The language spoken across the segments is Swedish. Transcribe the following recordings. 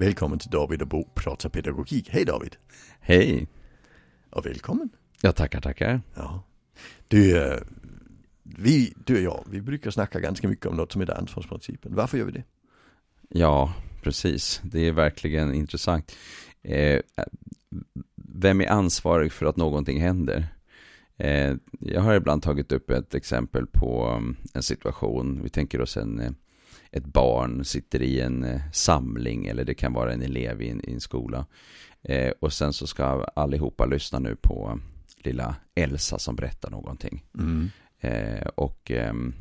Välkommen till David och Bo pratar pedagogik. Hej David! Hej! Och välkommen! Ja, tackar, tackar. Ja. Du, eh, vi, du och jag, vi brukar snacka ganska mycket om något som heter ansvarsprincipen. Varför gör vi det? Ja, precis. Det är verkligen intressant. Eh, vem är ansvarig för att någonting händer? Eh, jag har ibland tagit upp ett exempel på en situation. Vi tänker oss en, ett barn sitter i en eh, samling eller det kan vara en elev i en, i en skola. Eh, och sen så ska allihopa lyssna nu på lilla Elsa som berättar någonting. Mm. Eh, och, ehm,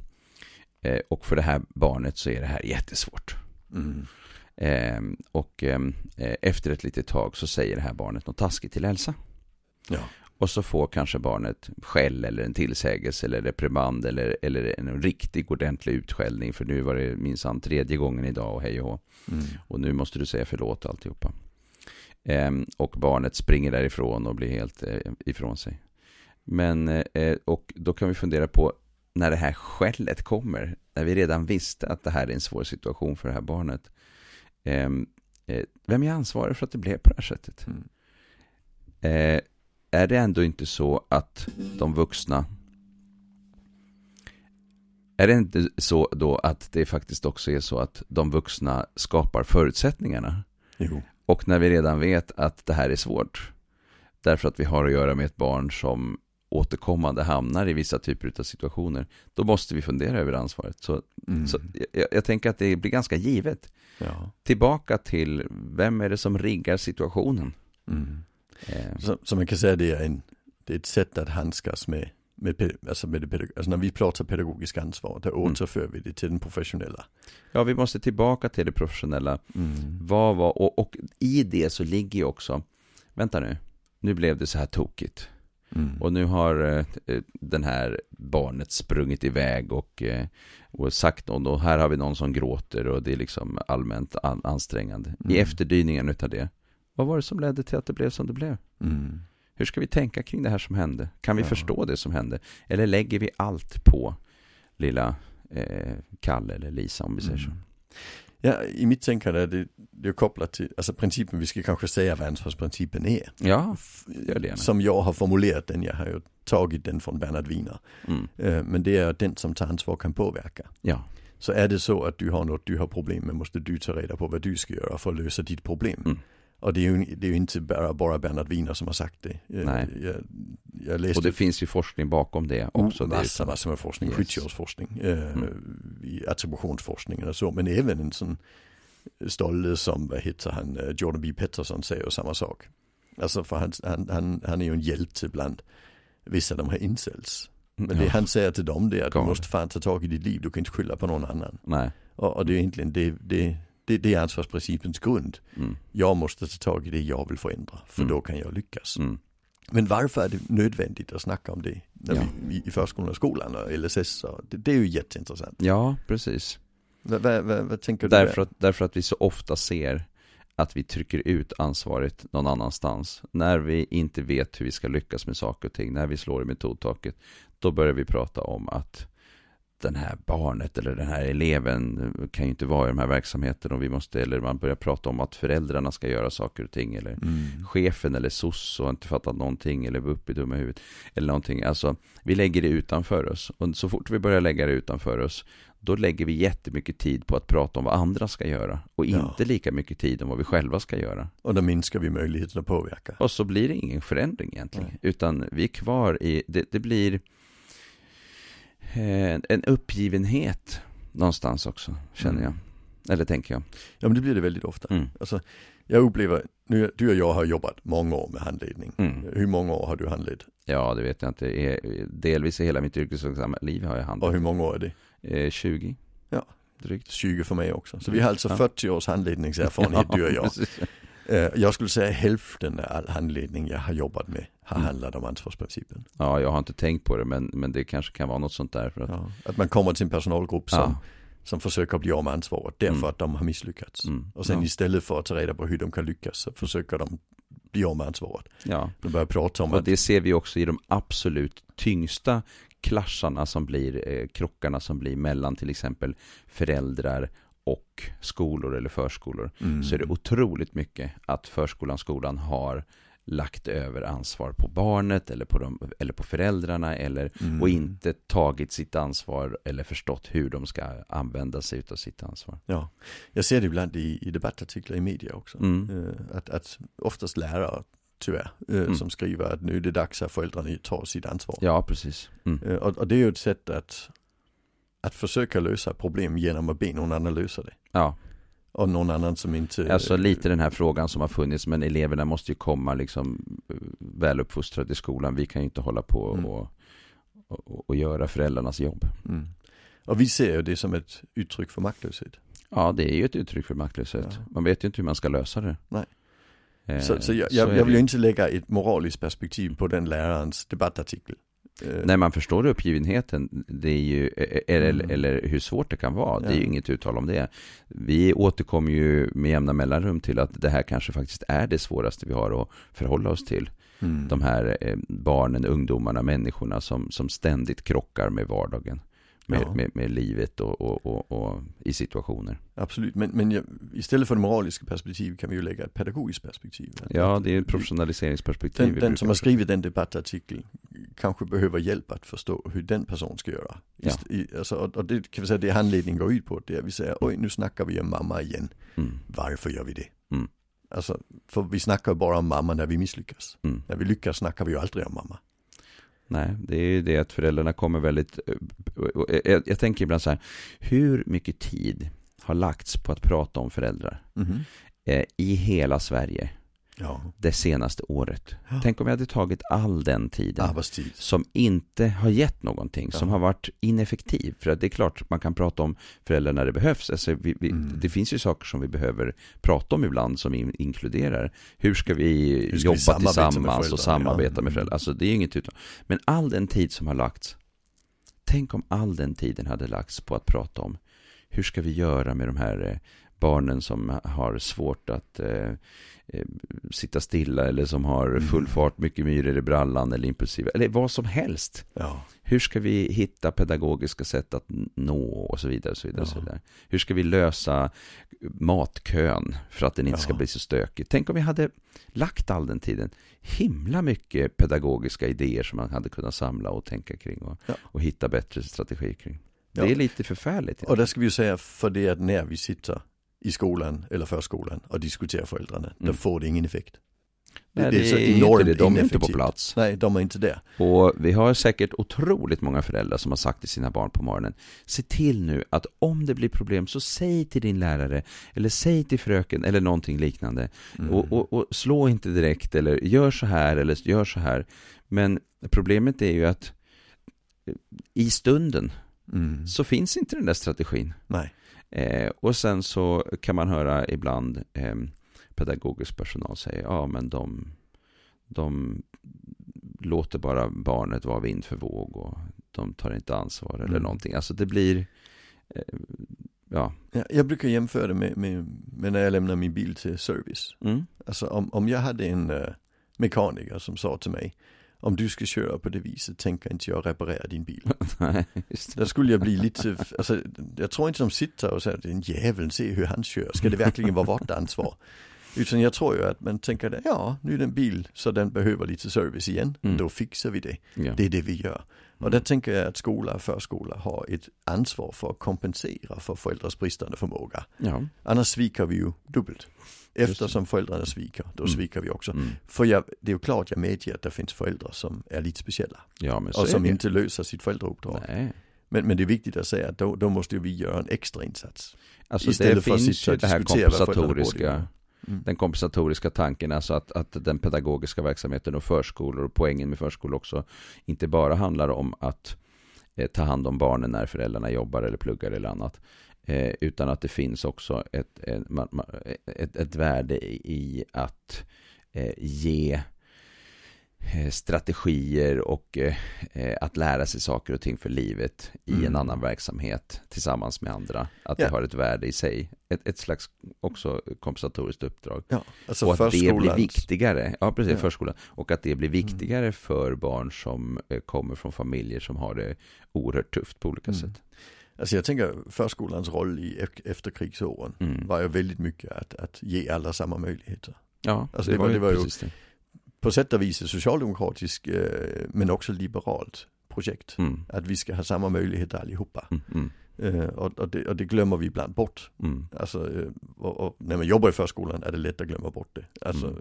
eh, och för det här barnet så är det här jättesvårt. Mm. Eh, och ehm, eh, efter ett litet tag så säger det här barnet något taskigt till Elsa. Ja. Och så får kanske barnet skäll eller en tillsägelse eller reprimand eller, eller en riktig ordentlig utskällning. För nu var det minsann tredje gången idag och hej och hå. Mm. Och nu måste du säga förlåt alltihopa. Ehm, och barnet springer därifrån och blir helt eh, ifrån sig. Men, eh, och då kan vi fundera på när det här skället kommer. När vi redan visste att det här är en svår situation för det här barnet. Ehm, eh, vem är ansvarig för att det blev på det här sättet? Mm. Är det ändå inte så att de vuxna är det inte så då att det faktiskt också är så att de vuxna skapar förutsättningarna? Jo. Och när vi redan vet att det här är svårt, därför att vi har att göra med ett barn som återkommande hamnar i vissa typer av situationer, då måste vi fundera över ansvaret. Så, Mm. så jag, jag tänker att det blir ganska givet. Ja. Tillbaka till, vem är det som riggar situationen? Mm. Så, så man kan säga det är, en, det är ett sätt att handskas med, med, alltså med det alltså när vi pratar pedagogiskt ansvar, då återför vi det till den professionella. ja, vi måste tillbaka till det professionella. Mm. Vad var, och, och i det så ligger ju också, vänta nu, nu blev det så här tokigt. Mm. Och nu har eh, eh, den här barnet sprungit iväg och, eh, och sagt något. Och här har vi någon som gråter och det är liksom allmänt an, ansträngande. I Mm. efterdyningen utav det. Vad var det som ledde till att det blev som det blev? Mm. Hur ska vi tänka kring det här som hände? Kan vi Ja. förstå det som hände? Eller lägger vi allt på lilla eh, Kalle eller Lisa om vi säger så? Mm. Ja, i mitt tänkande är det, det är kopplat till, alltså principen, vi ska kanske säga vad ansvarsprincipen är. Ja, gör det gärna. Som jag har formulerat den, jag har ju tagit den från Bernhard Wiener. Mm. Eh, Men det är den som tar ansvar kan påverka. Ja, Så är det så att du har något du har problem med måste du ta reda på vad du ska göra för att lösa ditt problem. Mm. Och det är ju, det är ju inte bara, bara Bernhard Wiener som har sagt det. Eh, Nej. Jag, jag läste och det finns ju forskning bakom det också. oh, massa, massor med forskning, Yes. skyddsjordsforskning, eh, Mm. i attributionsforskningen och så. Men även en sån stolle som, vad heter han, eh, Jordan B. Peterson säger samma sak. Alltså för han, han, han, han är ju en hjälte bland vissa av de här incels. Men det Ja. han säger till dem det är att du Galet. måste fan ta tag i ditt liv, du kan inte skylla på någon annan. Nej. Och, och det är egentligen det, det, det, det är ansvarsprincipens grund. Mm. Jag måste ta tag i det jag vill förändra, för Mm. då kan jag lyckas. Mm. Men varför är det nödvändigt att snacka om det när Ja. vi, i förskolan och skolan och LSS? Och det, det är ju jätteintressant. Ja, precis. Vad, vad tänker du? Därför att, därför att vi så ofta ser att vi trycker ut ansvaret någon annanstans. När vi inte vet hur vi ska lyckas med saker och ting, när vi slår i metodtaket, då börjar vi prata om att den här barnet eller den här eleven kan ju inte vara i de här verksamheterna och vi måste, eller man börjar prata om att föräldrarna ska göra saker och ting eller Mm. chefen eller soc och inte fattat någonting eller var uppe i dumma huvudet eller någonting. Alltså, vi lägger det utanför oss och så fort vi börjar lägga det utanför oss då lägger vi jättemycket tid på att prata om vad andra ska göra och Ja. inte lika mycket tid om vad vi själva ska göra. Och då minskar vi möjligheten att påverka. Och så blir det ingen förändring egentligen, Nej. utan vi är kvar i, det, det blir en uppgivenhet någonstans också, känner jag. Mm. Eller tänker jag. Ja men det blir det väldigt ofta. Mm. Alltså, jag upplever, nu, du och jag har jobbat många år med handledning. Mm. Hur många år har du handlett? Ja, det vet jag inte. Eh, Delvis i hela mitt yrkesverksamma liv har jag Och handlat. hur många år är det? Eh, 20. Ja. Drygt. 20 för mig också. Så vi har alltså Ja. 40 års handledningserfarenhet du och jag. precis. Eh, Jag skulle säga hälften av all handledning jag har jobbat med har Mm. handlat om ansvarsprincipen. Ja, jag har inte tänkt på det, men, men det kanske kan vara något sånt där. För att, Ja. Att man kommer till en personalgrupp som, ja. som försöker bli av med ansvaret därför Mm. att de har misslyckats. Mm. Och sen ja. istället för att ta reda på hur de kan lyckas så försöker de bli av med ansvaret. ja. De börjar prata om Och att, det ser vi också i de absolut tyngsta klascharna som blir, eh, krockarna som blir mellan till exempel föräldrar och skolor eller förskolor Mm. så är det otroligt mycket att förskolan, skolan har lagt över ansvar på barnet eller på, dem, eller på föräldrarna eller, Mm. och inte tagit sitt ansvar eller förstått hur de ska använda sig av sitt ansvar. Ja, jag ser det ibland i, i debattartiklar i media också. Mm. Eh, Att, att oftast lärare, tyvärr, eh, Mm. som skriver att nu är det dags att föräldrarna tar sitt ansvar. Ja, precis. Mm. Eh, Och, och det är ju ett sätt att, att försöka lösa problem genom att be någon annan lösa det. Ja, Och någon annan som inte... alltså lite den här frågan som har funnits, men eleverna måste ju komma liksom eh, väluppfostrade i skolan. Vi kan ju inte hålla på Mm. och, och, och göra föräldrarnas jobb. Mm. Och vi ser ju det som ett uttryck för maktlöshet. Ja, det är ju ett uttryck för maktlöshet. Ja. Man vet ju inte hur man ska lösa det. Nej. Eh, Så, så jag, så jag, är jag vill ju inte lägga ett moraliskt perspektiv på den lärarens debattartikel. Eh, Nej, man förstår uppgivenheten. Det är ju, eh, eller, Mm. eller hur svårt det kan vara. Det är Ja. ju inget uttal om det. Vi återkommer ju med jämna mellanrum till att det här kanske faktiskt är det svåraste vi har att förhålla oss till. mm. De här eh, barnen, ungdomarna, människorna som, som ständigt krockar med vardagen. Med, Ja. med, med livet och, och, och, och i situationer. Absolut, men, men jag, istället för moraliska perspektivet kan vi ju lägga ett pedagogiskt perspektiv. Ja, det är ett professionaliseringsperspektiv. Den, den som har skrivit den debattartikeln kanske behöver hjälp att förstå hur den person ska göra. Ja. I, alltså, och det kan vi säga det handledningen går ut på. Det är att vi säger oj nu snackar vi om mamma igen. Mm, Varför gör vi det? Mm. Alltså, för vi snackar bara om mamma när vi misslyckas. mm. När vi lyckas snackar vi ju aldrig om mamma. Nej, det är ju det att föräldrarna kommer väldigt... eh, och Jag, tänker ibland så här, hur mycket tid har lagts på att prata om föräldrar? Eh, i hela Sverige Ja, det senaste året? Ja. Tänk om vi hade tagit all den tiden arbetstid. som inte har gett någonting, som Ja. har varit ineffektiv. För att det är klart, man kan prata om föräldrar när det behövs. Alltså, vi, vi, Mm. Det finns ju saker som vi behöver prata om ibland som in, inkluderar hur ska vi Hur ska vi jobba samarbeta med tillsammans och samarbeta Ja. med föräldrar. Alltså det är inget utan. Men all den tid som har lagts, tänk om all den tiden hade lagts på att prata om hur ska vi göra med de här eh, barnen som har svårt att eh, eh, sitta stilla eller som har Mm. full fart, mycket myror i brallan eller impulsiva, eller vad som helst. Ja, Hur ska vi hitta pedagogiska sätt att nå och så vidare. Och så vidare, och så vidare. Hur ska vi lösa matkön för att den inte ska Ja. bli så stökig? Tänk om vi hade lagt all den tiden. Himla mycket pedagogiska idéer som man hade kunnat samla och tänka kring och, och hitta bättre strategier kring. Det är lite förfärligt. och det ska vi ju säga för det att när vi sitter i skolan eller förskolan och diskuterar föräldrarna, då Mm. får det ingen effekt. Nej, det det så är inte enormt det. De är inte på plats. Nej, de är inte där. Och vi har säkert otroligt många föräldrar som har sagt till sina barn på morgonen Se till nu att om det blir problem så säg till din lärare Eller säg till fröken eller någonting liknande Mm. och, och, och slå inte direkt eller gör så här eller gör så här Men problemet är ju att i stunden Mm. så finns inte den där strategin Nej. Eh, Och sen så kan man höra ibland eh, pedagogisk personal säga ja men de de låter bara barnet vara vind för våg och de tar inte ansvar eller Mm. någonting. Alltså det blir, eh, ja. Ja, jag brukar jämföra det med, med, med när jag lämnar min bil till service. Mm. Alltså om, om jag hade en uh, mekaniker som sa till mig om du ska köra på det viset tänker inte jag reparera din bil. Nej. Där skulle jag bli lite, alltså jag tror inte de sitter och säger den jäveln, se hur han kör, ska det verkligen vara vårt ansvar? Utan jag tror ju att man tänker, ja nu är det en bil så den behöver lite service igen, Mm. då fixar vi det. Ja. Det är det vi gör. Och där tänker jag att skola och förskola har ett ansvar för att kompensera för föräldrars bristande förmåga. ja. Annars sviker vi ju dubbelt. Eftersom föräldrarna sviker, då Mm. sviker vi också. Mm. För jag, det är ju klart jag medger att det finns föräldrar som är lite speciella. ja, Och som inte löser sitt föräldrauppdrag. Nej. Men, men det är viktigt att säga att då, då måste vi göra en extra insats. Alltså Istället det för att sitta och det här kompensatoriska. Mm. den kompensatoriska tanken, alltså att, att den pedagogiska verksamheten och förskolor och poängen med förskolor också inte bara handlar om att eh, ta hand om barnen när föräldrarna jobbar eller pluggar eller annat. Eh, utan att det finns också ett, ett, ett, ett värde i att eh, ge eh, strategier och eh, att lära sig saker och ting för livet i en Mm. annan verksamhet tillsammans med andra. Att Ja. det har ett värde i sig. Ett, ett slags också kompensatoriskt uppdrag. Ja, alltså och att det blir viktigare, ja precis, Ja. förskolan. Och att det blir Mm. viktigare för barn som kommer från familjer som har det oerhört tufft på olika Mm. sätt. Alltså jag tänker förskolans roll i efterkrigsåren Mm. var ju väldigt mycket att, att ge alla samma möjligheter. Ja, Alltså det var- det var ju- det. På sätt och vis ett socialdemokratiskt eh, men också liberalt projekt. Mm. Att vi ska ha samma möjligheter allihopa. Mm. Mm. Eh, och, och, det, och det glömmer vi ibland bort. Mm. Alltså, eh, och, och när man jobbar i förskolan är det lätt att glömma bort det. Alltså,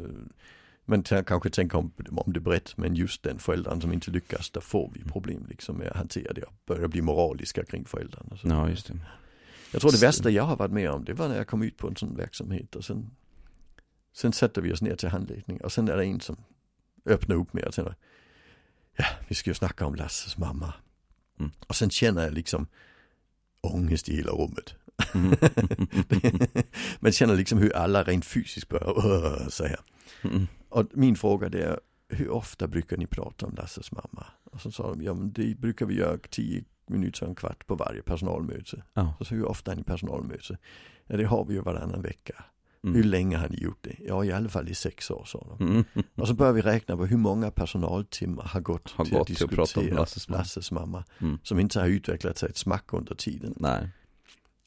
Mm. t- kanske tänker om, om det brett, men just den föräldern som inte lyckas, där får vi problem liksom med att hantera det och börja bli moraliska kring föräldern. Och så. Ja, just det. Jag tror det värsta jag har varit med om, det var när jag kom ut på en sån verksamhet och sen, sen sätter vi oss ner till handledning och sen är det en som öppnar upp med och säger, ja, vi ska ju snacka om Lasses mamma. Mm. Och sen känner jag liksom ångest i hela rummet. Mm. Man känner liksom hur alla rent fysiskt börjar här. Mm. Och min fråga det är, hur ofta brukar ni prata om Lasses mamma? Och så sa de, ja men det brukar vi göra tio minuter, en kvart på varje personalmöte. Ja. Och så hur ofta är ni personalmöte? Ja det har vi ju varannan vecka. Hur Mm. länge har ni gjort det? Ja i alla fall i sex år sa de. Mm. Och så börjar vi räkna på hur många personaltimmar har gått Har till gått att till att om diskutera Lasses mamma. Lasses mamma. Mm. Som inte har utvecklat sig ett smack under tiden. Nej.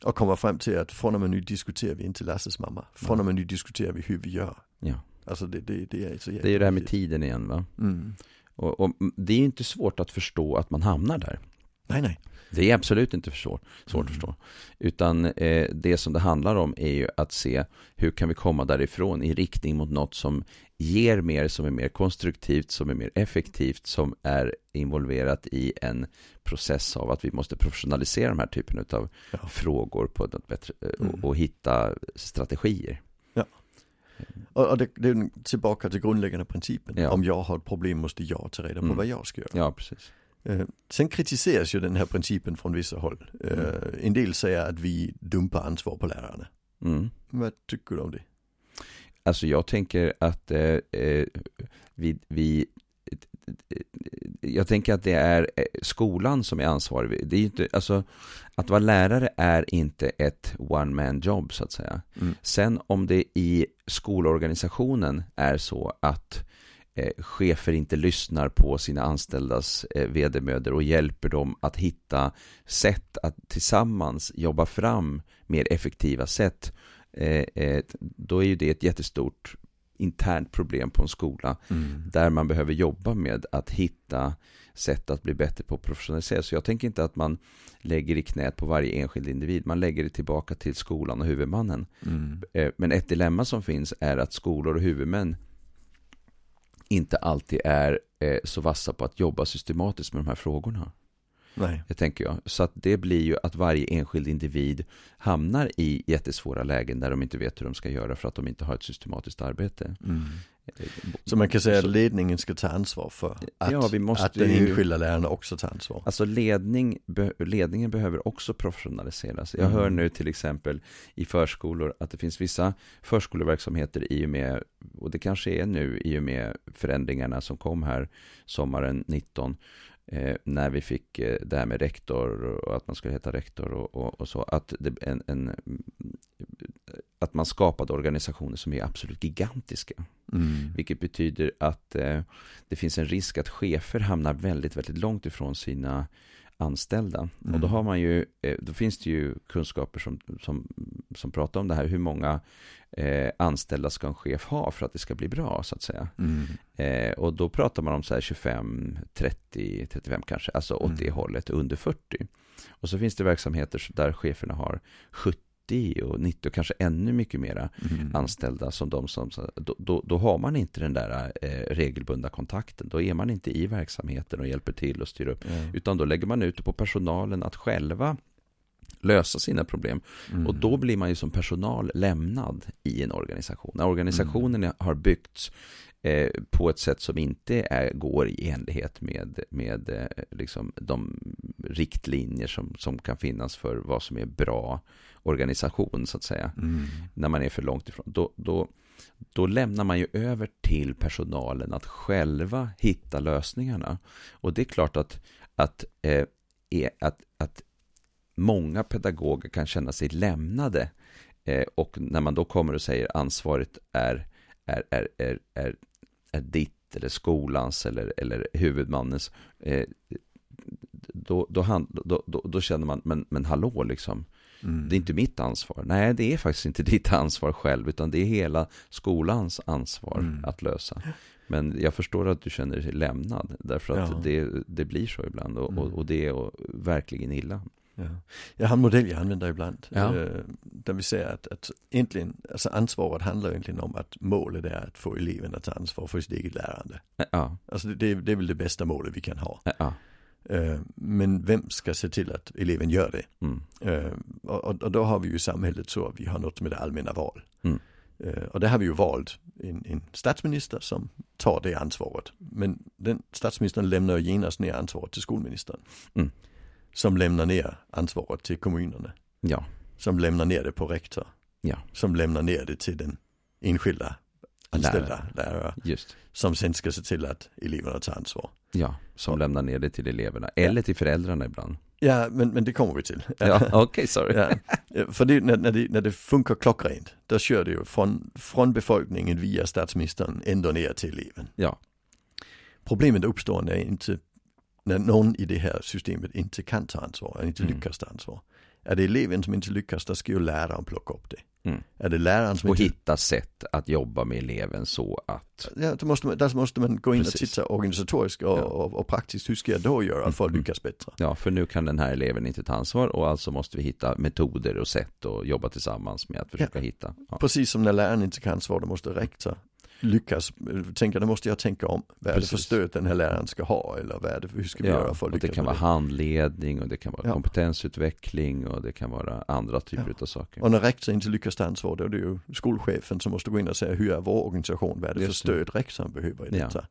Och kommer fram till att från och med nu diskuterar vi inte Lasses mamma. Från och med nu diskuterar vi hur vi gör. Ja. Alltså det, det, det är så Det är ju det här med tiden igen va? Mm. Och, och det är ju inte svårt att förstå att man hamnar där. Nej nej. Det är absolut inte för svårt, svårt att Mm. förstå. Utan eh, det som det handlar om är ju att se hur kan vi komma därifrån i riktning mot något som ger mer, som är mer konstruktivt, som är mer effektivt, som är involverat i en process av att vi måste professionalisera de här typen av Ja. frågor på ett bättre, eh, Mm. och, och hitta strategier. Och, och det, det är tillbaka till grundläggande principen. Ja. Om jag har ett problem måste jag ta reda på Mm. vad jag ska göra. Ja, precis. Eh, sen kritiseras ju den här principen från vissa håll. Eh, Mm. En del säger att vi dumpar ansvar på lärarna. Mm. Vad tycker du om det? Alltså jag tänker att eh, eh, vi, vi jag tänker att det är eh, skolan som är ansvarig. Det är inte, alltså, att vara lärare är inte ett one man job så att säga. Mm. Sen om det i skolorganisationen är så att eh, chefer inte lyssnar på sina anställdas eh, vedermödor och hjälper dem att hitta sätt att tillsammans jobba fram mer effektiva sätt eh, eh, då är ju det ett jättestort internt problem på en skola Mm. där man behöver jobba med att hitta sätt att bli bättre på att professionalisera. Så jag tänker inte att man lägger i knät på varje enskild individ, man lägger det tillbaka till skolan och huvudmannen. Mm. Eh, Men ett dilemma som finns är att skolor och huvudmän inte alltid är eh, så vassa på att jobba systematiskt med de här frågorna. Nej. Det tänker jag. Så att det blir ju att varje enskild individ hamnar i jättesvåra lägen där de inte vet hur de ska göra för att de inte har ett systematiskt arbete. Mm. Så man kan säga att ledningen ska ta ansvar för att, Ja, vi måste att den enskilda läraren också tar ansvar. Alltså ledning, ledningen behöver också professionaliseras. Jag Mm. hör nu till exempel i förskolor att det finns vissa förskoleverksamheter i och med, och det kanske är nu i och med förändringarna som kom här sommaren 19, eh, när vi fick eh, det här med rektor och att man skulle heta rektor och, och, och så, att, det, en, en, att man skapade organisationer som är absolut gigantiska. Mm. Vilket betyder att eh, det finns en risk att chefer hamnar väldigt, väldigt långt ifrån sina anställda. Mm. Och då har man ju, eh, då finns det ju kunskaper som, som, som pratar om det här, hur många eh, anställda ska en chef ha för att det ska bli bra, så att säga. Mm. Eh, och då pratar man om så här 25, 30, 35 kanske, alltså åt Mm. det hållet, under 40. Och så finns det verksamheter där cheferna har 70 och 90 och kanske ännu mycket mera Mm. anställda som de som, då, då, då har man inte den där eh, regelbundna kontakten. Då är man inte i verksamheten och hjälper till och styr upp. Ja. Utan då lägger man ut det på personalen att själva lösa sina problem. Mm. Och då blir man ju som personal lämnad i en organisation. När organisationen har byggts eh, på ett sätt som inte är, går i enlighet med, med eh, liksom de riktlinjer som, som kan finnas för vad som är bra organisation så att säga Mm. när man är för långt ifrån, då, då, då lämnar man ju över till personalen att själva hitta lösningarna. Och det är klart att, att, eh, är, att, att många pedagoger kan känna sig lämnade. Eh, och när man då kommer och säger ansvaret är, är, är, är, är, är ditt eller skolans eller, eller huvudmannens, eh, då, då, hand, då, då, då, känner man, men, men hallå liksom. Mm. Det är inte mitt ansvar. Nej, det är faktiskt inte ditt ansvar själv, utan det är hela skolans ansvar mm. att lösa. Men jag förstår att du känner dig lämnad, därför att ja. det, det blir så ibland och, mm. och, och det är verkligen illa. Ja. Jag har en modell jag använder ibland. Ja. Där vi säger att, att egentligen, alltså ansvaret handlar egentligen om att målet är att få eleven att ta ansvar för sitt eget lärande. Ja. Alltså det, det är väl det bästa målet vi kan ha. Ja. Eh, men vem ska se till att eleven gör det? Mm. Eh, och, och, då har vi ju samhället så att vi har något som heter allmänna val. Mm. Eh, och där har vi ju valt en, en, statsminister som tar det ansvaret. Men den statsministern lämnar ju genast ner ansvaret till skolministern. Mm. Som lämnar ner ansvaret till kommunerna. Ja. Som lämnar ner det på rektor. Ja. Som lämnar ner det till den enskilda anställda lärare. lärare Just. Som sen ska se till att eleverna tar ansvar. Ja, som och, lämnar ner det till eleverna. Eller ja. till föräldrarna ibland. Ja, men, men det kommer vi till. Ja, okej, okay, sorry. Ja. För det, när, när, det, när det funkar klockrent, då kör det ju från, från befolkningen via statsministern ända ner till eleven. Ja. Problemet uppstår när, inte, när någon i det här systemet inte kan ta ansvar, inte mm. lyckas ta ansvar. Är det eleven som inte lyckas, då ska ju läraren plocka upp det. Mm. Är det läraren som och inte... hitta sätt att jobba med eleven så att... Ja, då måste man, där måste man gå in Precis. och titta organisatoriskt och, ja. och, och, praktiskt, hur ska jag då göra för att mm. lyckas bättre? Ja, för nu kan den här eleven inte ta ansvar och alltså måste vi hitta metoder och sätt att jobba tillsammans med att försöka ja. hitta. Ja. Precis som när läraren inte kan ansvar, då måste rektor lyckas, tänka, då måste jag tänka om, vad är det för stöd den här läraren ska ha eller vad är det, hur ska vi ja, göra för att lyckas Det kan vara handledning och det kan vara ja. kompetensutveckling och det kan vara andra typer ja. av saker. Och när rektorn inte lyckas ta ansvar då är det ju skolchefen som måste gå in och säga hur är vår organisation, vad är det för stöd rektorn behöver i detta.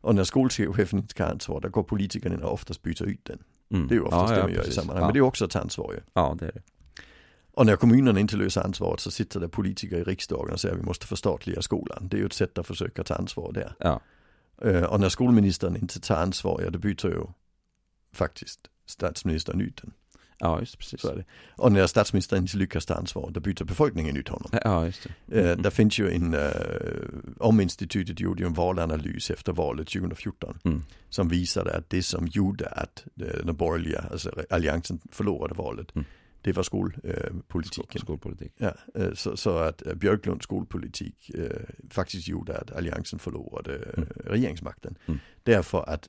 Och när skolchefen inte kan ansvar, då går politikerna in och oftast byter ut den. Mm. Det är ju oftast det man gör i sammanhang, men det är också att ta ansvar ju. Ja, det är det. Och när kommunerna inte löser ansvaret så sitter det politiker i riksdagen och säger att vi måste förstatliga skolan. Det är ju ett sätt att försöka ta ansvar där. Ja. Uh, och när skolministern inte tar ansvar, ja då byter ju faktiskt statsministern ut den. Ja, just precis. Så är det. Och när statsministern inte lyckas ta ansvar, då byter befolkningen ut honom. Ja, just det. Mm. Där finns ju en, uh, om institutet gjorde ju en valanalys efter valet 2014. Mm. Som visade att det som gjorde att den borgerliga, alltså alliansen förlorade valet. Mm det var skolpolitiken. skolpolitik. Ja, øh, så, så att øh, Björklunds skolpolitik faktiskt gjorde att alliansen förlorade mm. regeringsmakten. Mm. Därför att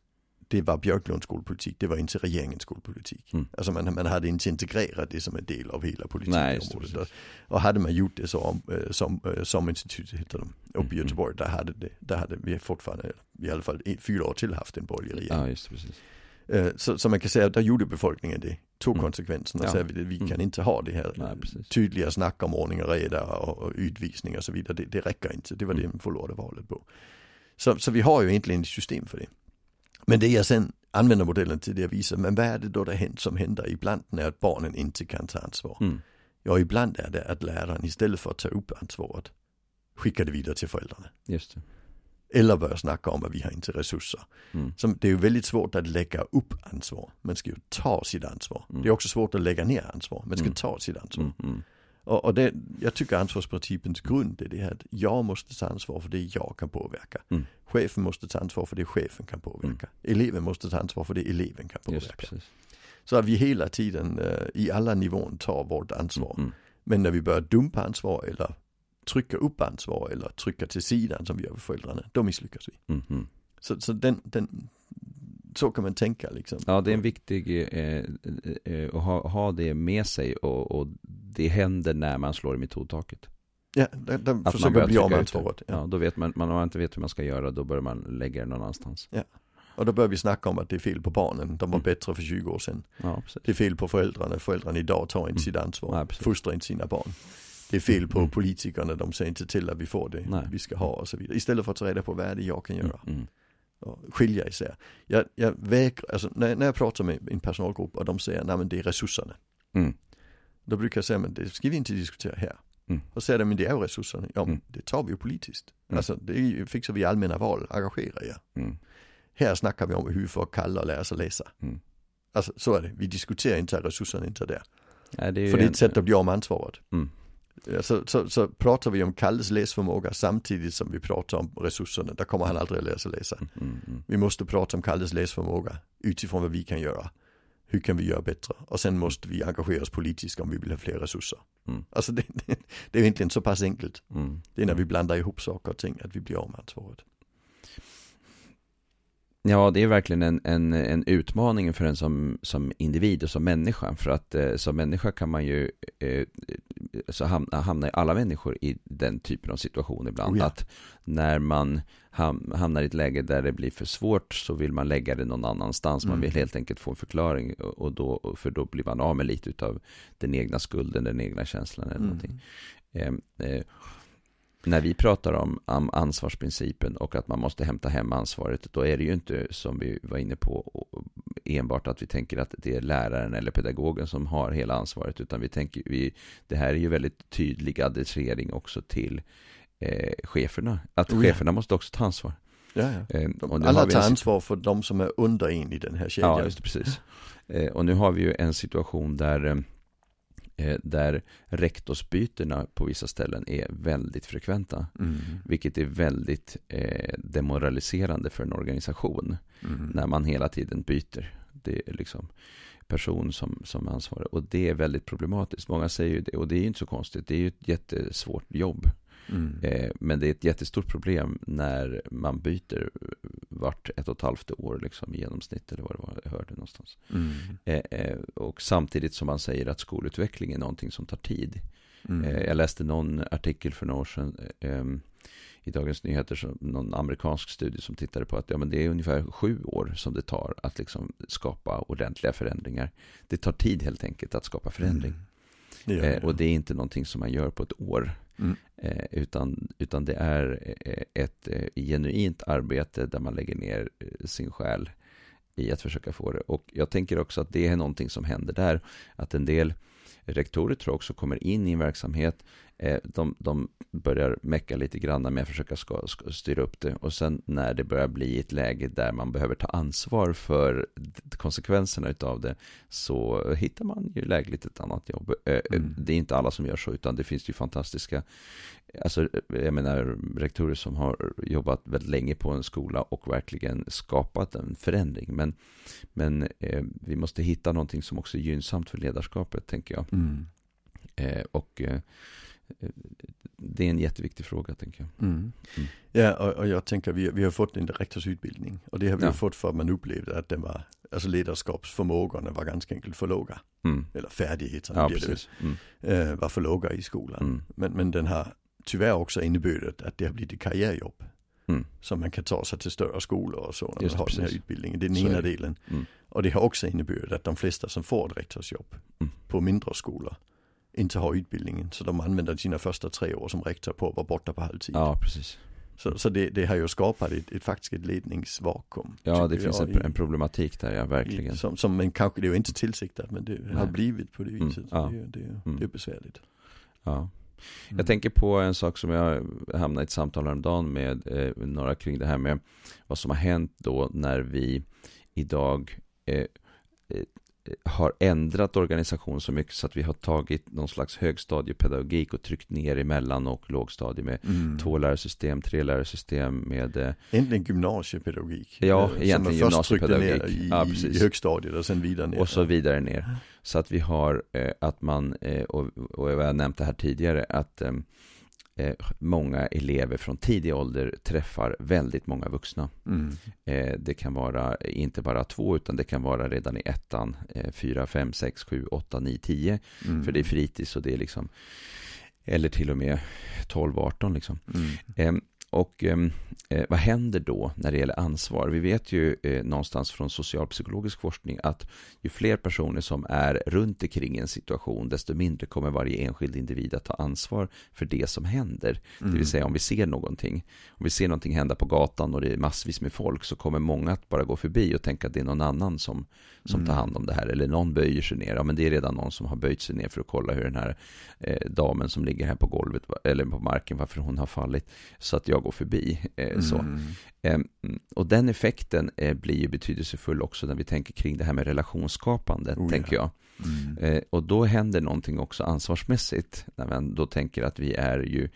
det var Björklunds skolpolitik, det var inte regeringens skolpolitik. Mm. Alltså man, man hade inte integrerat det som en del av hela politikområdet. Och, och hade man gjort det så om, som, som institutet heter de, uppe i mm. Göteborg, där hade, det, där hade vi fortfarande, i alla fall fyra år till haft en borgerlig regering. Ja, just precis. Så, så man kan säga att där gjorde befolkningen det tog mm. konsekvenserna ja. sa vi, vi kan mm. inte ha det här Nej, tydliga snack om ordning och reda och, och utvisning och så vidare. Det, det räcker inte, det var mm. det man förlorade valet på. Så, så vi har ju egentligen ett system för det. Men det jag sen använder modellen till det visar, men vad är det då det hänt, som händer ibland när barnen inte kan ta ansvar? Mm. Ja, ibland är det att läraren istället för att ta upp ansvaret skickar det vidare till föräldrarna. Just det. Eller börja snacka om att vi har inte resurser. Mm. Så det är ju väldigt svårt att lägga upp ansvar. Man ska ju ta sitt ansvar. Mm. Det är också svårt att lägga ner ansvar. Man ska mm. ta sitt ansvar. Mm, mm. Och, och det, jag tycker ansvarsprincipens grund är det här att jag måste ta ansvar för det jag kan påverka. Mm. Chefen måste ta ansvar för det chefen kan påverka. Eleven måste ta ansvar för det eleven kan påverka. Så att vi hela tiden uh, i alla nivåer tar vårt ansvar. Men när vi börjar dumpa ansvar eller trycka upp ansvar eller trycka till sidan som vi gör med föräldrarna, då misslyckas vi. Mm -hmm. Så, så den, den, så kan man tänka liksom. Ja, det är en viktig, eh, eh, att ha, ha det med sig och, och det händer när man slår i metodtaket. Ja, där, där försöker man bli av med ansvaret. Ja. ja, då vet man, man, om man inte vet hur man ska göra, då börjar man lägga det någon annanstans. Ja. Och då börjar vi snacka om att det är fel på barnen, de var mm. bättre för 20 år sedan. Ja, det är fel på föräldrarna, föräldrarna idag tar inte mm. sitt ansvar, ja, fostrar inte sina barn det är fel på mm. politikerna, de ser inte till att vi får det Nej. vi ska ha och så vidare. Istället för att ta reda på vad är det jag kan göra. Mm. mm. Och skilja isär. Jag, jag vägrar, alltså när, när jag pratar med en personalgrupp och de säger, nej men det är resurserna. Mm. Då brukar jag säga, men det ska vi inte diskutera här. Mm. Och säger de, men det är ju resurserna. Ja, men mm. det tar vi ju politiskt. Mm. Alltså det fixar vi i allmänna val, engagera er. Mm. Här snackar vi om hur vi får kalla och lära sig läsa. Mm. Alltså så är det, vi diskuterar inte resurserna inte där. Ja, det är För det är ett sätt att bli av med ansvaret. Mm så, så, så pratar vi om Kalles läsförmåga samtidigt som vi pratar om resurserna. Där kommer han aldrig att lära sig läsa. Mm, mm, mm. Vi måste prata om Kalles läsförmåga utifrån vad vi kan göra. hur kan vi göra bättre? Och sen måste vi engagera oss politiskt om vi vill ha fler resurser. Mm. Alltså det, det, det är egentligen så pass enkelt. Mm. Det är när vi blandar ihop saker och ting att vi blir av med ansvaret. Ja, det är verkligen en, en, en utmaning för en som, som individ och som människa. För att eh, som människa kan man ju, eh, så hamna, hamnar alla människor i den typen av situation ibland. Oh ja. Att när man ham, hamnar i ett läge där det blir för svårt så vill man lägga det någon annanstans. Man Mm. vill helt enkelt få en förklaring. Och då, för då blir man av med lite av den egna skulden, den egna känslan eller någonting. Mm. Eh, eh, när vi pratar om, om ansvarsprincipen och att man måste hämta hem ansvaret, då är det ju inte som vi var inne på enbart att vi tänker att det är läraren eller pedagogen som har hela ansvaret, utan vi tänker, vi, det här är ju väldigt tydlig adressering också till eh, cheferna. Att Oh ja. cheferna måste också ta ansvar. Ja, ja. Eh, nu Alla tar ansvar för de som är under en i den här kedjan. Ja, just det, precis. Eh, och nu har vi ju en situation där, eh, där rektorsbytena på vissa ställen är väldigt frekventa. Mm. Vilket är väldigt eh, demoraliserande för en organisation. Mm. När man hela tiden byter. Det är liksom person som, som ansvarig. Och det är väldigt problematiskt. Många säger ju det. Och det är ju inte så konstigt. Det är ju ett jättesvårt jobb. Mm. Eh, men det är ett jättestort problem när man byter vart ett och ett halvt år liksom, i genomsnitt. Eller vad det var jag hörde någonstans. Mm. Eh, eh, och samtidigt som man säger att skolutveckling är någonting som tar tid. Mm. Eh, Jag läste någon artikel för några år sedan eh, i Dagens Nyheter, som, någon amerikansk studie som tittade på att ja, men det är ungefär sju år som det tar att liksom skapa ordentliga förändringar. Det tar tid helt enkelt att skapa förändring. Mm. Det Eh, och det är inte någonting som man gör på ett år. Mm. Eh, utan, utan det är eh, ett eh, genuint arbete där man lägger ner sin själ i att försöka få det. Och jag tänker också att det är någonting som händer där. Att en del rektorer tror jag också kommer in i en verksamhet. Eh, de, de börjar mecka lite grann med att försöka ska, ska styra upp det. Och sen när det börjar bli ett läge där man behöver ta ansvar för konsekvenserna utav det så hittar man ju lägligt ett annat jobb. Eh, Mm. Det är inte alla som gör så, utan det finns ju fantastiska Alltså, jag menar rektorer som har jobbat väldigt länge på en skola och verkligen skapat en förändring. Men, men eh, vi måste hitta någonting som också är gynnsamt för ledarskapet, tänker jag. Mm. Eh, och eh, det är en jätteviktig fråga, tänker jag. Mm. Mm. Ja, och, och jag tänker vi, vi har fått en rektorsutbildning och det har vi Ja. fått för att man upplevde att den var, alltså ledarskapsförmågorna var ganska enkelt för låga. Mm. Eller färdigheterna Ja, blir det precis. Mm. väl, eh, var för låga i skolan. Mm. Men, men den har tyvärr också inneburit att det har blivit karriärjobb. Mm. Som man kan ta sig till större skolor och så när Just man har det, den här precis. utbildningen. Det är den Så är ena det. delen. Mm. Och det har också inneburit att de flesta som får ett rektorsjobb på mindre skolor inte har utbildningen. Så de använder sina första tre år som rektor på att vara borta på halvtid. Ja, precis. Så, så det, det har ju skapat ett, ett faktiskt ett ledningsvakuum. Ja, det finns en, en problematik där, ja, verkligen. i, som, som men kanske, det är ju inte tillsiktat men det har Nej. blivit på det Mm, viset. ja. Det, det, Mm. det är besvärligt. Ja. Mm. Jag tänker på en sak som jag hamnade i ett samtal häromdagen med eh, några kring det här med vad som har hänt då när vi idag eh, eh, har ändrat organisation så mycket så att vi har tagit någon slags högstadiepedagogik och tryckt ner i mellan och lågstadie med Mm. två lärarsystem, tre lärarsystem med eh, Egentligen gymnasiepedagogik. Ja, eh, egentligen man först gymnasiepedagogik. ner i, Ja, i högstadiet och sen vidare ner. och så vidare ner. Så att vi har eh, att man, eh, och, och jag har nämnt det här tidigare, att eh, eh, många elever från tidig ålder träffar väldigt många vuxna. Mm. Eh, det kan vara inte bara två, utan det kan vara redan i ettan, eh, fyra, fem, sex, sju, åtta, nio, tio. Mm. För det är fritids och det är liksom, eller till och med 12, 18 liksom. Mm. Och ehm, eh, vad händer då när det gäller ansvar? Vi vet ju eh, någonstans från socialpsykologisk forskning att ju fler personer som är runt omkring en situation, desto mindre kommer varje enskild individ att ta ansvar för det som händer. Det Mm. vill säga om vi ser någonting, om vi ser någonting hända på gatan och det är massvis med folk så kommer många att bara gå förbi och tänka att det är någon annan som, som tar Mm. hand om det här. Eller någon böjer sig ner, ja men det är redan någon som har böjt sig ner för att kolla hur den här eh, damen som ligger här på golvet, eller på marken, varför hon har fallit. Så att jag jag gå förbi. Eh, så. Mm. Eh, och den effekten eh, blir ju betydelsefull också när vi tänker kring det här med relationsskapande, Oh, tänker jag. Mm. Eh, och då händer någonting också ansvarsmässigt, när man då tänker att vi är ju,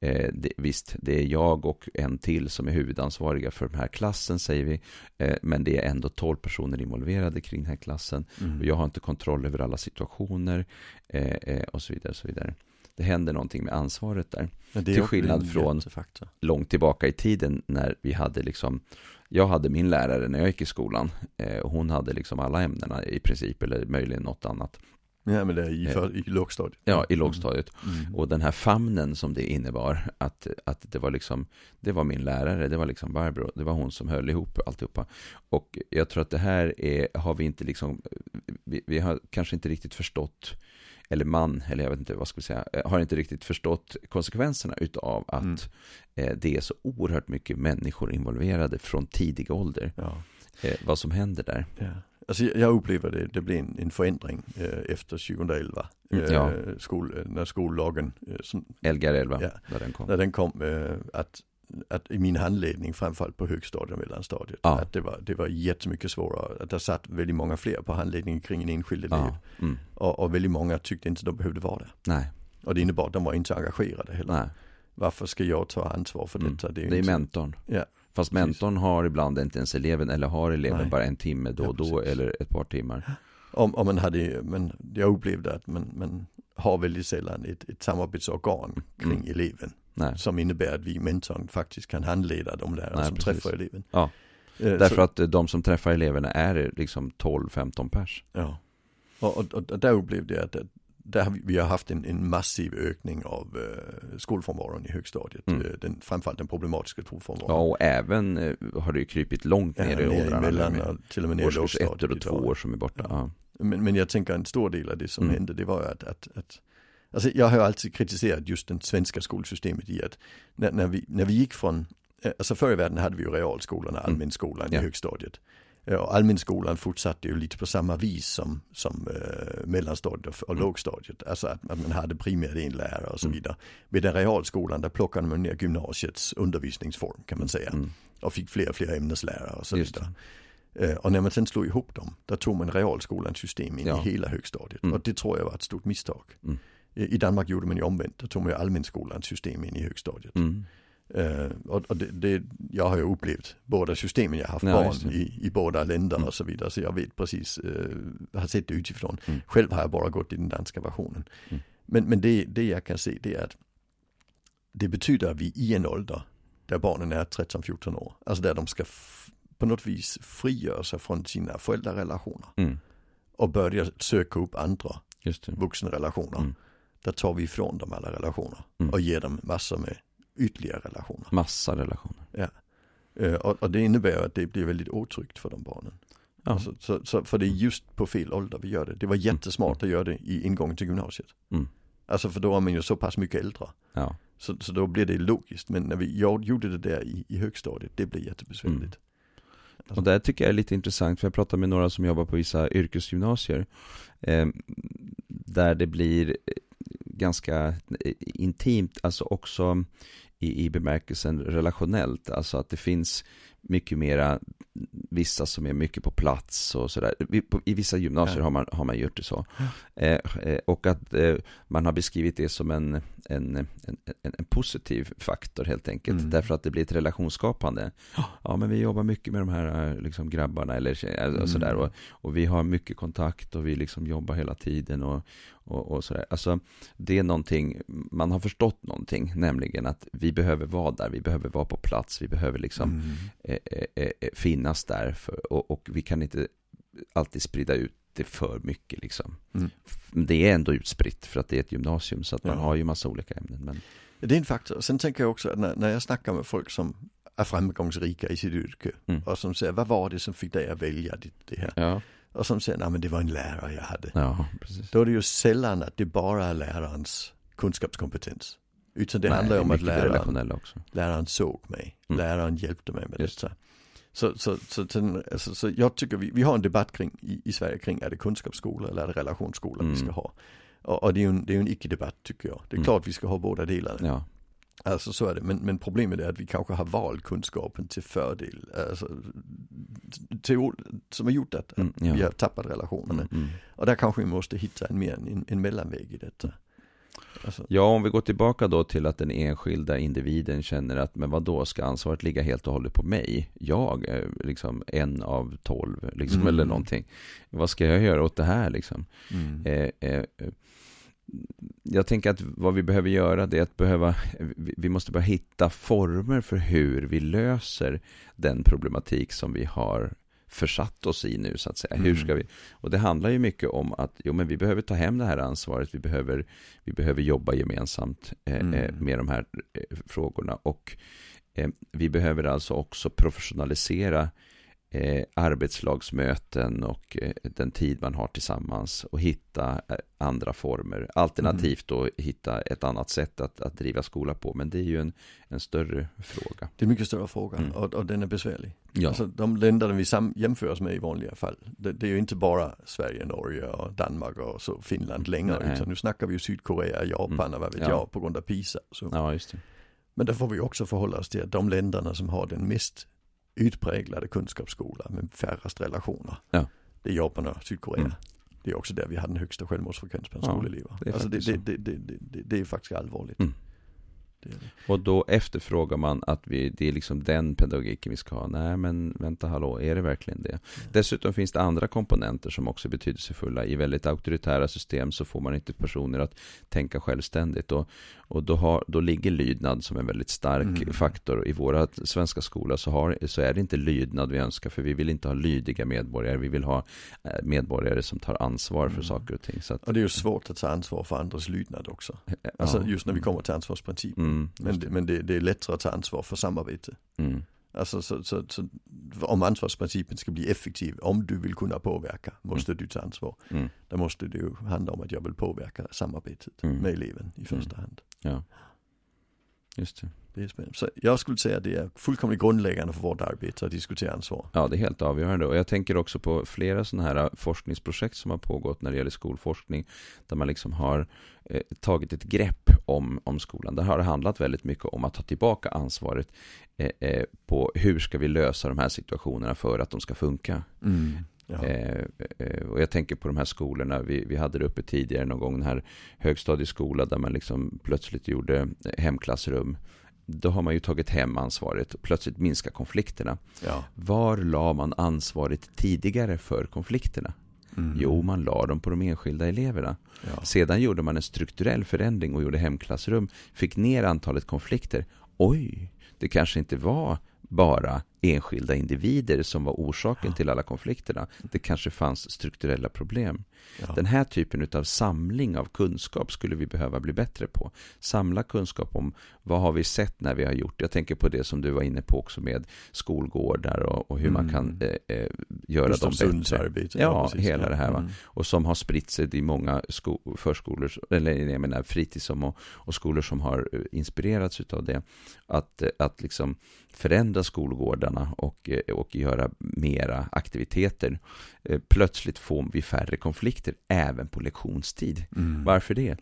eh, det, visst, det är jag och en till som är huvudansvariga för den här klassen, säger vi, eh, men det är ändå tolv personer involverade kring den här klassen, Mm. och jag har inte kontroll över alla situationer, eh, och så vidare, och så vidare. Det händer någonting med ansvaret där. Är till skillnad från- jättefaktor. långt tillbaka i tiden när vi hade liksom jag hade min lärare när jag gick i skolan eh, och hon hade liksom alla ämnena i princip eller möjligen något annat. Ja men det är i, Eh, för, i lågstadiet. Ja, i lågstadiet. Mm. Och den här famnen som det innebar, att, att det var liksom, det var min lärare, det var liksom Barbro, det var hon som höll ihop alltihopa. Och jag tror att det här är, har vi inte liksom, vi, vi har kanske inte riktigt förstått, eller man, eller jag vet inte vad ska vi säga, eh, har inte riktigt förstått konsekvenserna utav att Mm. eh, det är så oerhört mycket människor involverade från tidig ålder. Ja. Eh, vad som händer där. Ja. Alltså jag- upplever det, det blev en, en förändring eh, efter 2011. Mm, eh, ja. skol, eh, när skollagen, eh, som, Lgr 11, Ja. när den kom. när den kom, eh, att, att i min handledning, framförallt på högstadiet och mellanstadiet, Ja. att det var, det var jättemycket svårare. Att det satt väldigt många fler på handledningen kring en enskild elev. Ja. Mm. Och, och väldigt många tyckte inte de behövde vara där. Nej, Och det innebar att de var inte engagerade heller. nej. Varför ska jag ta ansvar för Mm. detta? Det ju är inte- mentorn. Ja, Fast precis. mentorn har ibland inte ens eleven, eller har eleven Nej. bara en timme då Ja, och då, precis. eller ett par timmar. Om, om man hade, men jag upplevde att man, man har väldigt sällan ett, ett samarbetsorgan kring Mm. eleven. Nej. Som innebär att vi mentorn faktiskt kan handleda de lärare Nej, som precis. träffar eleven. Ja. Eh, Därför så- att eh, de som träffar eleverna är liksom 12-15 pers. Ja. Och, och, och där upplevde jag att, där har vi, vi har haft en, en massiv ökning av uh, skolfrånvaron i högstadiet. Mm. Eh, den, framförallt den problematiska Ja, skolfrånvaron. och även eh, har det ju krypit långt Ja, ner i ner åldrarna. och till och med ner i Årskurs ett och två år som är borta. Ja. Men, men jag tänker en stor del av det som Mm. hände det var att, att, att Alltså jag har alltid kritiserat just det svenska skolsystemet i att när, när, vi, när vi gick från, eh, alltså förr i världen hade vi ju realskolan och Mm. allmänskolan Ja. i högstadiet. Eh, Och allmänskolan fortsatte ju lite på samma vis som, som eh, mellanstadiet och, och Mm. lågstadiet. Alltså att, att man hade primärt en lärare och så Mm. vidare. Med den realskolan där plockade man ner gymnasiets undervisningsform kan man säga. Mm. Och fick fler och fler ämneslärare och så vidare. Och när man sen slog ihop dem, då tog man realskolans system in Ja. i hela högstadiet. Mm. Och det tror jag var ett stort misstag. Mm. I I Danmark gjorde man ju omvänt, då tog man ju allmänskolans system in i högstadiet. Mm. Eh, och och det, det, jag har ju upplevt båda systemen, jag har haft Ja, barn i, i båda länder Mm. och så vidare. Så jag vet precis, eh, har sett det utifrån. Mm. Själv har jag bara gått i den danska versionen. Mm. Men, men det, det jag kan se det är att det betyder att vi i en ålder där barnen är 13-14 år, alltså där de ska på något vis frigöra sig från sina föräldrarelationer Mm. och börja söka upp andra vuxenrelationer. Mm. Där tar vi ifrån dem alla relationer Mm. och ger dem massor med ytterligare relationer. Massa relationer. Eh, och, och det innebär att det blir väldigt otryggt för de barnen. Ja. Alltså, så, så, för det är just på fel ålder vi gör det. Det var jättesmart att göra det i ingången till gymnasiet. Mm. Alltså för då är man ju så pass mycket äldre. Ja. Så, så då blir det logiskt. Men när vi, jag gjorde det där i, i högstadiet, det blir jättebesvärligt. Alltså- Och det tycker jag är lite intressant, för jag pratar med några som jobbar på vissa yrkesgymnasier, eh, där det blir eh, ganska eh, intimt, alltså också i, i bemärkelsen relationellt, alltså att det finns mycket mera vissa som är mycket på plats och sådär. I vissa gymnasier Ja. har, man, har man gjort det så. Eh, eh, och att eh, man har beskrivit det som en, en, en, en, en positiv faktor helt enkelt. Mm. Därför att det blir ett relationsskapande. Ja, men vi jobbar mycket med de här eh, liksom, grabbarna eller tjejer, Mm. och sådär. Och, och vi har mycket kontakt och vi liksom jobbar hela tiden och, och, och sådär. Alltså, det är någonting, man har förstått någonting, nämligen att vi behöver vara där, vi behöver vara på plats, vi behöver liksom Mm. Eh, eh, eh, finnas där för, och, och vi kan inte alltid sprida ut det för mycket liksom. Mm. Det är ändå utspritt för att det är ett gymnasium så att man Ja. har ju massa olika ämnen. Men, Det är en faktor. Sen tänker jag också att när, när jag snackar med folk som är framgångsrika i sitt yrke Mm. och som säger, vad var det som fick dig att välja det, det här? ja, Och som säger, nej men det var en lärare jag hade. ja, precis. Då är det ju sällan att det bara är lärarens kunskapskompetens. Utan det Nej, handlar om att läraren, också. läraren såg mig. Mm. Läraren hjälpte mig med Just detta. Så, så, så, sen, alltså, så jag tycker vi, vi har en debatt kring, i, i Sverige kring, är det kunskapsskola eller är det relationsskola vi Mm. ska ha? Och, och det är ju en, det är ju en icke-debatt tycker jag. Det är Mm. klart vi ska ha båda delarna. Ja, Alltså så är det, men, men problemet är att vi kanske har valt kunskapen till fördel. Alltså, till, som har gjort att, Mm, ja. vi har tappat relationerna. Mm, mm. Och där kanske vi måste hitta en, mer, en, en mellanväg i detta. Alltså, Ja, om vi går tillbaka då till att den enskilda individen känner att men vad då ska ansvaret ligga helt och hållet på mig? Jag är liksom en av tolv, liksom, Mm. eller någonting. Vad ska jag göra åt det här liksom? mm. Eh, eh, jag tänker att vad vi behöver göra det är att behöva, vi vi måste börja hitta former för hur vi löser den problematik som vi har försatt oss i nu så att säga. Hur Mm. ska vi? Och det handlar ju mycket om att jo, men vi behöver ta hem det här ansvaret. Vi behöver, vi behöver jobba gemensamt eh, Mm. eh, med de här eh, frågorna. Och eh, vi behöver alltså också professionalisera eh, arbetslagsmöten och eh, den tid man har tillsammans och hitta eh, andra former. Alternativt då hitta ett annat sätt att, att driva skola på. Men det är ju en, en större fråga. Det är mycket större fråga Mm. och, och den är besvärlig. Ja, Alltså, de länderna vi jämför oss med i vanliga fall, det, det är ju inte bara Sverige, Norge och Danmark och så Finland längre, Nej. utan nu snackar vi ju Sydkorea, Japan Mm. och vad vet Ja. jag på grund av PISA. Så. ja just det. Men där får vi också förhålla oss till att de länderna som har den mest utpräglade kunskapsskolan med färrest relationer, Ja. det är Japan och Sydkorea. Mm. Det är också där vi har den högsta självmordsfrekvens bland Ja, skolelever. det är alltså det, det, det är faktiskt allvarligt. Mm. Det det. Och då efterfrågar man att vi, det är liksom den pedagogiken vi ska ha. Nej men vänta hallå, är det verkligen det? Dessutom finns det andra komponenter som också är betydelsefulla. I väldigt auktoritära system så får man inte personer att tänka självständigt. Och, och då, har, då ligger lydnad som en väldigt stark Mm. faktor. I våra svenska skola så, har, så är det inte lydnad vi önskar. För vi vill inte ha lydiga medborgare. Vi vill ha eh, medborgare som tar ansvar för Mm. saker och ting. Så att, Och det är ju svårt att ta ansvar för andras lydnad också. Alltså ja. just när vi kommer till ansvarsprincipen. Mm, Men, just det, det. men det, det är lättare att ta ansvar för samarbete. Mm. Alltså så, så, så, om ansvarsprincipen ska bli effektiv, om du vill kunna påverka, måste du ta ansvar. Mm. Då måste det ju handla om att jag vill påverka samarbetet Mm. med eleven i första hand. Ja, just det. Det är spännande. Så jag skulle säga att det är fullkomligt grundläggande för vårt arbete att diskutera ansvar. Ja, det är helt avgörande. Och jag tänker också på flera sådana här äh, forskningsprojekt som har pågått när det gäller skolforskning. Där man liksom har eh, tagit ett grepp om, om skolan. Där har det handlat väldigt mycket om att ta tillbaka ansvaret eh, eh, på hur ska vi lösa de här situationerna för att de ska funka. Ja. Eh, eh, och jag tänker på de här skolorna, vi, vi hade det uppe tidigare någon gång, den här högstadieskola där man liksom plötsligt gjorde hemklassrum. Då har man ju tagit hem ansvaret och plötsligt minskar konflikterna. ja. Var la man ansvaret tidigare för konflikterna? Mm. Jo, man la dem på de enskilda eleverna. Ja. Sedan gjorde man en strukturell förändring och gjorde hemklassrum, fick ner antalet konflikter. Oj, det kanske inte var bara enskilda individer som var orsaken till alla konflikterna. Det kanske fanns strukturella problem. Ja. Den här typen av samling av kunskap skulle vi behöva bli bättre på. Samla kunskap om vad har vi sett när vi har gjort. Jag tänker på det som du var inne på också med skolgårdar och, och hur man Mm. kan eh, eh, göra dem Gustavsunds bättre. arbete. Ja, precis. hela det här? Mm. Och som har spritt sig i många sko- förskolor, eller jag menar fritidshem och, och skolor som har eh, inspirerats utav det. Att, eh, att liksom förändra skolgårdarna och, eh, och göra mera aktiviteter. Eh, Plötsligt får vi färre konflikter även på lektionstid. Mm. Varför det?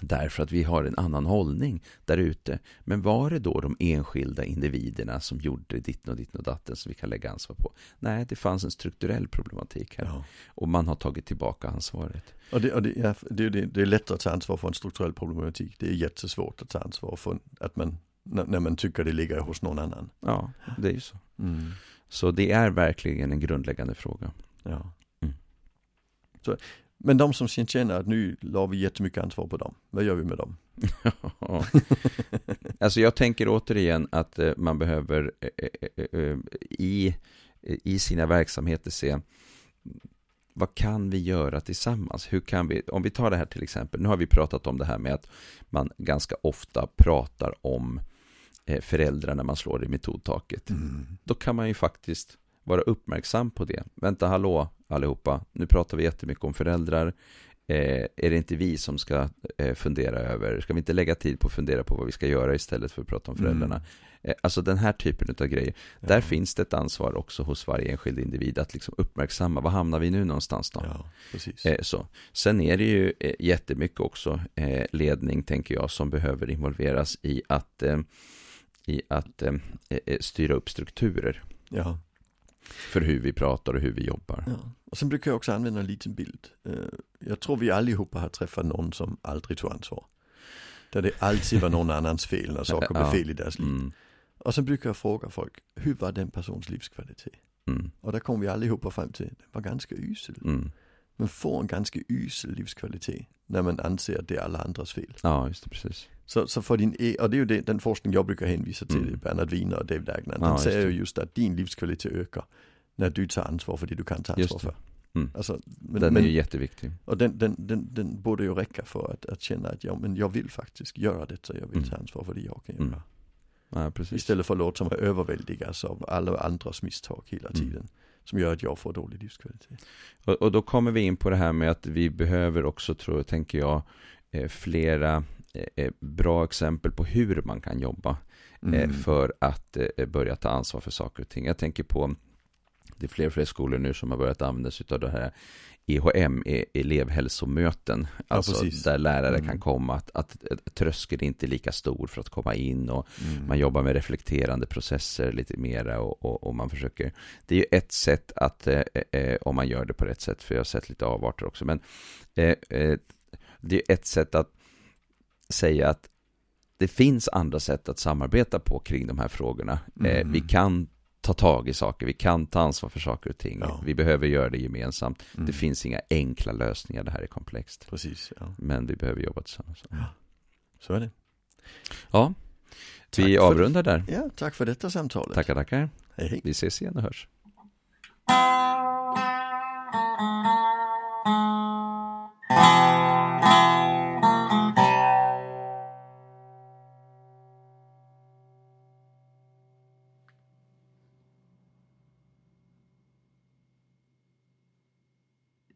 Därför att vi har en annan hållning där ute. Men var det då de enskilda individerna som gjorde ditten och ditten och datten som vi kan lägga ansvar på? Nej, det fanns en strukturell problematik här. Ja. Och man har tagit tillbaka ansvaret. Och, det, och det, är- det, det är lättare att ta ansvar för en strukturell problematik. Det är jättesvårt att ta ansvar för att man, när, man tycker det ligger hos någon annan. Ja, det är ju så. Mm. Så det är verkligen en grundläggande fråga. Ja. Mm. Så, men de som känner att nu la vi jättemycket ansvar på dem, vad gör vi med dem? Alltså jag tänker återigen att eh, man behöver eh, eh, i, i sina verksamheter se vad kan vi göra tillsammans? Hur kan vi, om vi tar det här till exempel, nu har vi pratat om det här med att man ganska ofta pratar om föräldrar när man slår i metodtaket. Mm. Då kan man ju faktiskt vara uppmärksam på det. Vänta, hallå allihopa, nu pratar vi jättemycket om föräldrar. eh, är det inte vi som ska eh, fundera över, ska vi inte lägga tid på att fundera på vad vi ska göra istället för att prata om föräldrarna? Mm. Eh, alltså den här typen av grejer. Ja. Där finns det ett ansvar också hos varje enskild individ att liksom uppmärksamma, var hamnar vi nu någonstans då? Ja. Eh, så. Sen är det ju eh, jättemycket också eh, ledning, tänker jag, som behöver involveras i att, eh, i att eh, eh, styra upp strukturer Ja. för hur vi pratar och hur vi jobbar. ja. Och sen brukar jag också använda en liten bild. Eh, Jag tror vi allihopa har träffat någon som aldrig tog ansvar. Där det alltid var någon annans fel när saker blev fel i deras liv. Mm, Och sen brukar jag fråga folk, hur var den persons livskvalitet? mm, Och där kom vi allihopa fram till, den var ganska usel. mm. Man får en ganska usel livskvalitet när man anser att det är alla andras fel. Ja, just det, precis. Så, så för din, e- och det är ju det, den forskning jag brukar hänvisa till, Mm. Bernard Wiener och David Agnan. Ja, just säger ju just att din livskvalitet ökar när du tar ansvar för det du kan ta ansvar för. Mm. Alltså, men, Den men, är ju jätteviktig. och den, den, den, den borde ju räcka för att, att känna att ja, men jag vill faktiskt göra detta, jag vill Mm. ta ansvar för det jag kan Mm. göra. Ja. Istället för att låta mig överväldigas av alla andras misstag hela Mm. tiden. Som gör att jag får dålig livskvalitet. Och, och då kommer vi in på det här med att vi behöver också, tror, tänker jag, eh, flera bra exempel på hur man kan jobba eh, Mm. för att eh, börja ta ansvar för saker och ting. Jag tänker på, det är fler och fler skolor nu som har börjat använda sig av det här EHM, elevhälsomöten, alltså precis. där lärare Mm. kan komma, att, att, att tröskeln inte är lika stor för att komma in och Mm. man jobbar med reflekterande processer lite mera och, och, och man försöker Det är ju ett sätt att, eh, eh, om man gör det på rätt sätt, för jag har sett lite avarter också, men eh, eh, det är ett sätt att säga att det finns andra sätt att samarbeta på kring de här frågorna. Eh, mm. vi kan ta tag i saker, vi kan ta ansvar för saker och ting, ja. vi behöver göra det gemensamt. Mm. Det finns inga enkla lösningar, det här är komplext. Precis, ja. Men vi behöver jobba tillsammans. Ja. Så är det. Ja, tack vi avrundar där. Ja, tack för detta samtalet. Tackar, tackar. Hej, hej. Vi ses igen och hörs.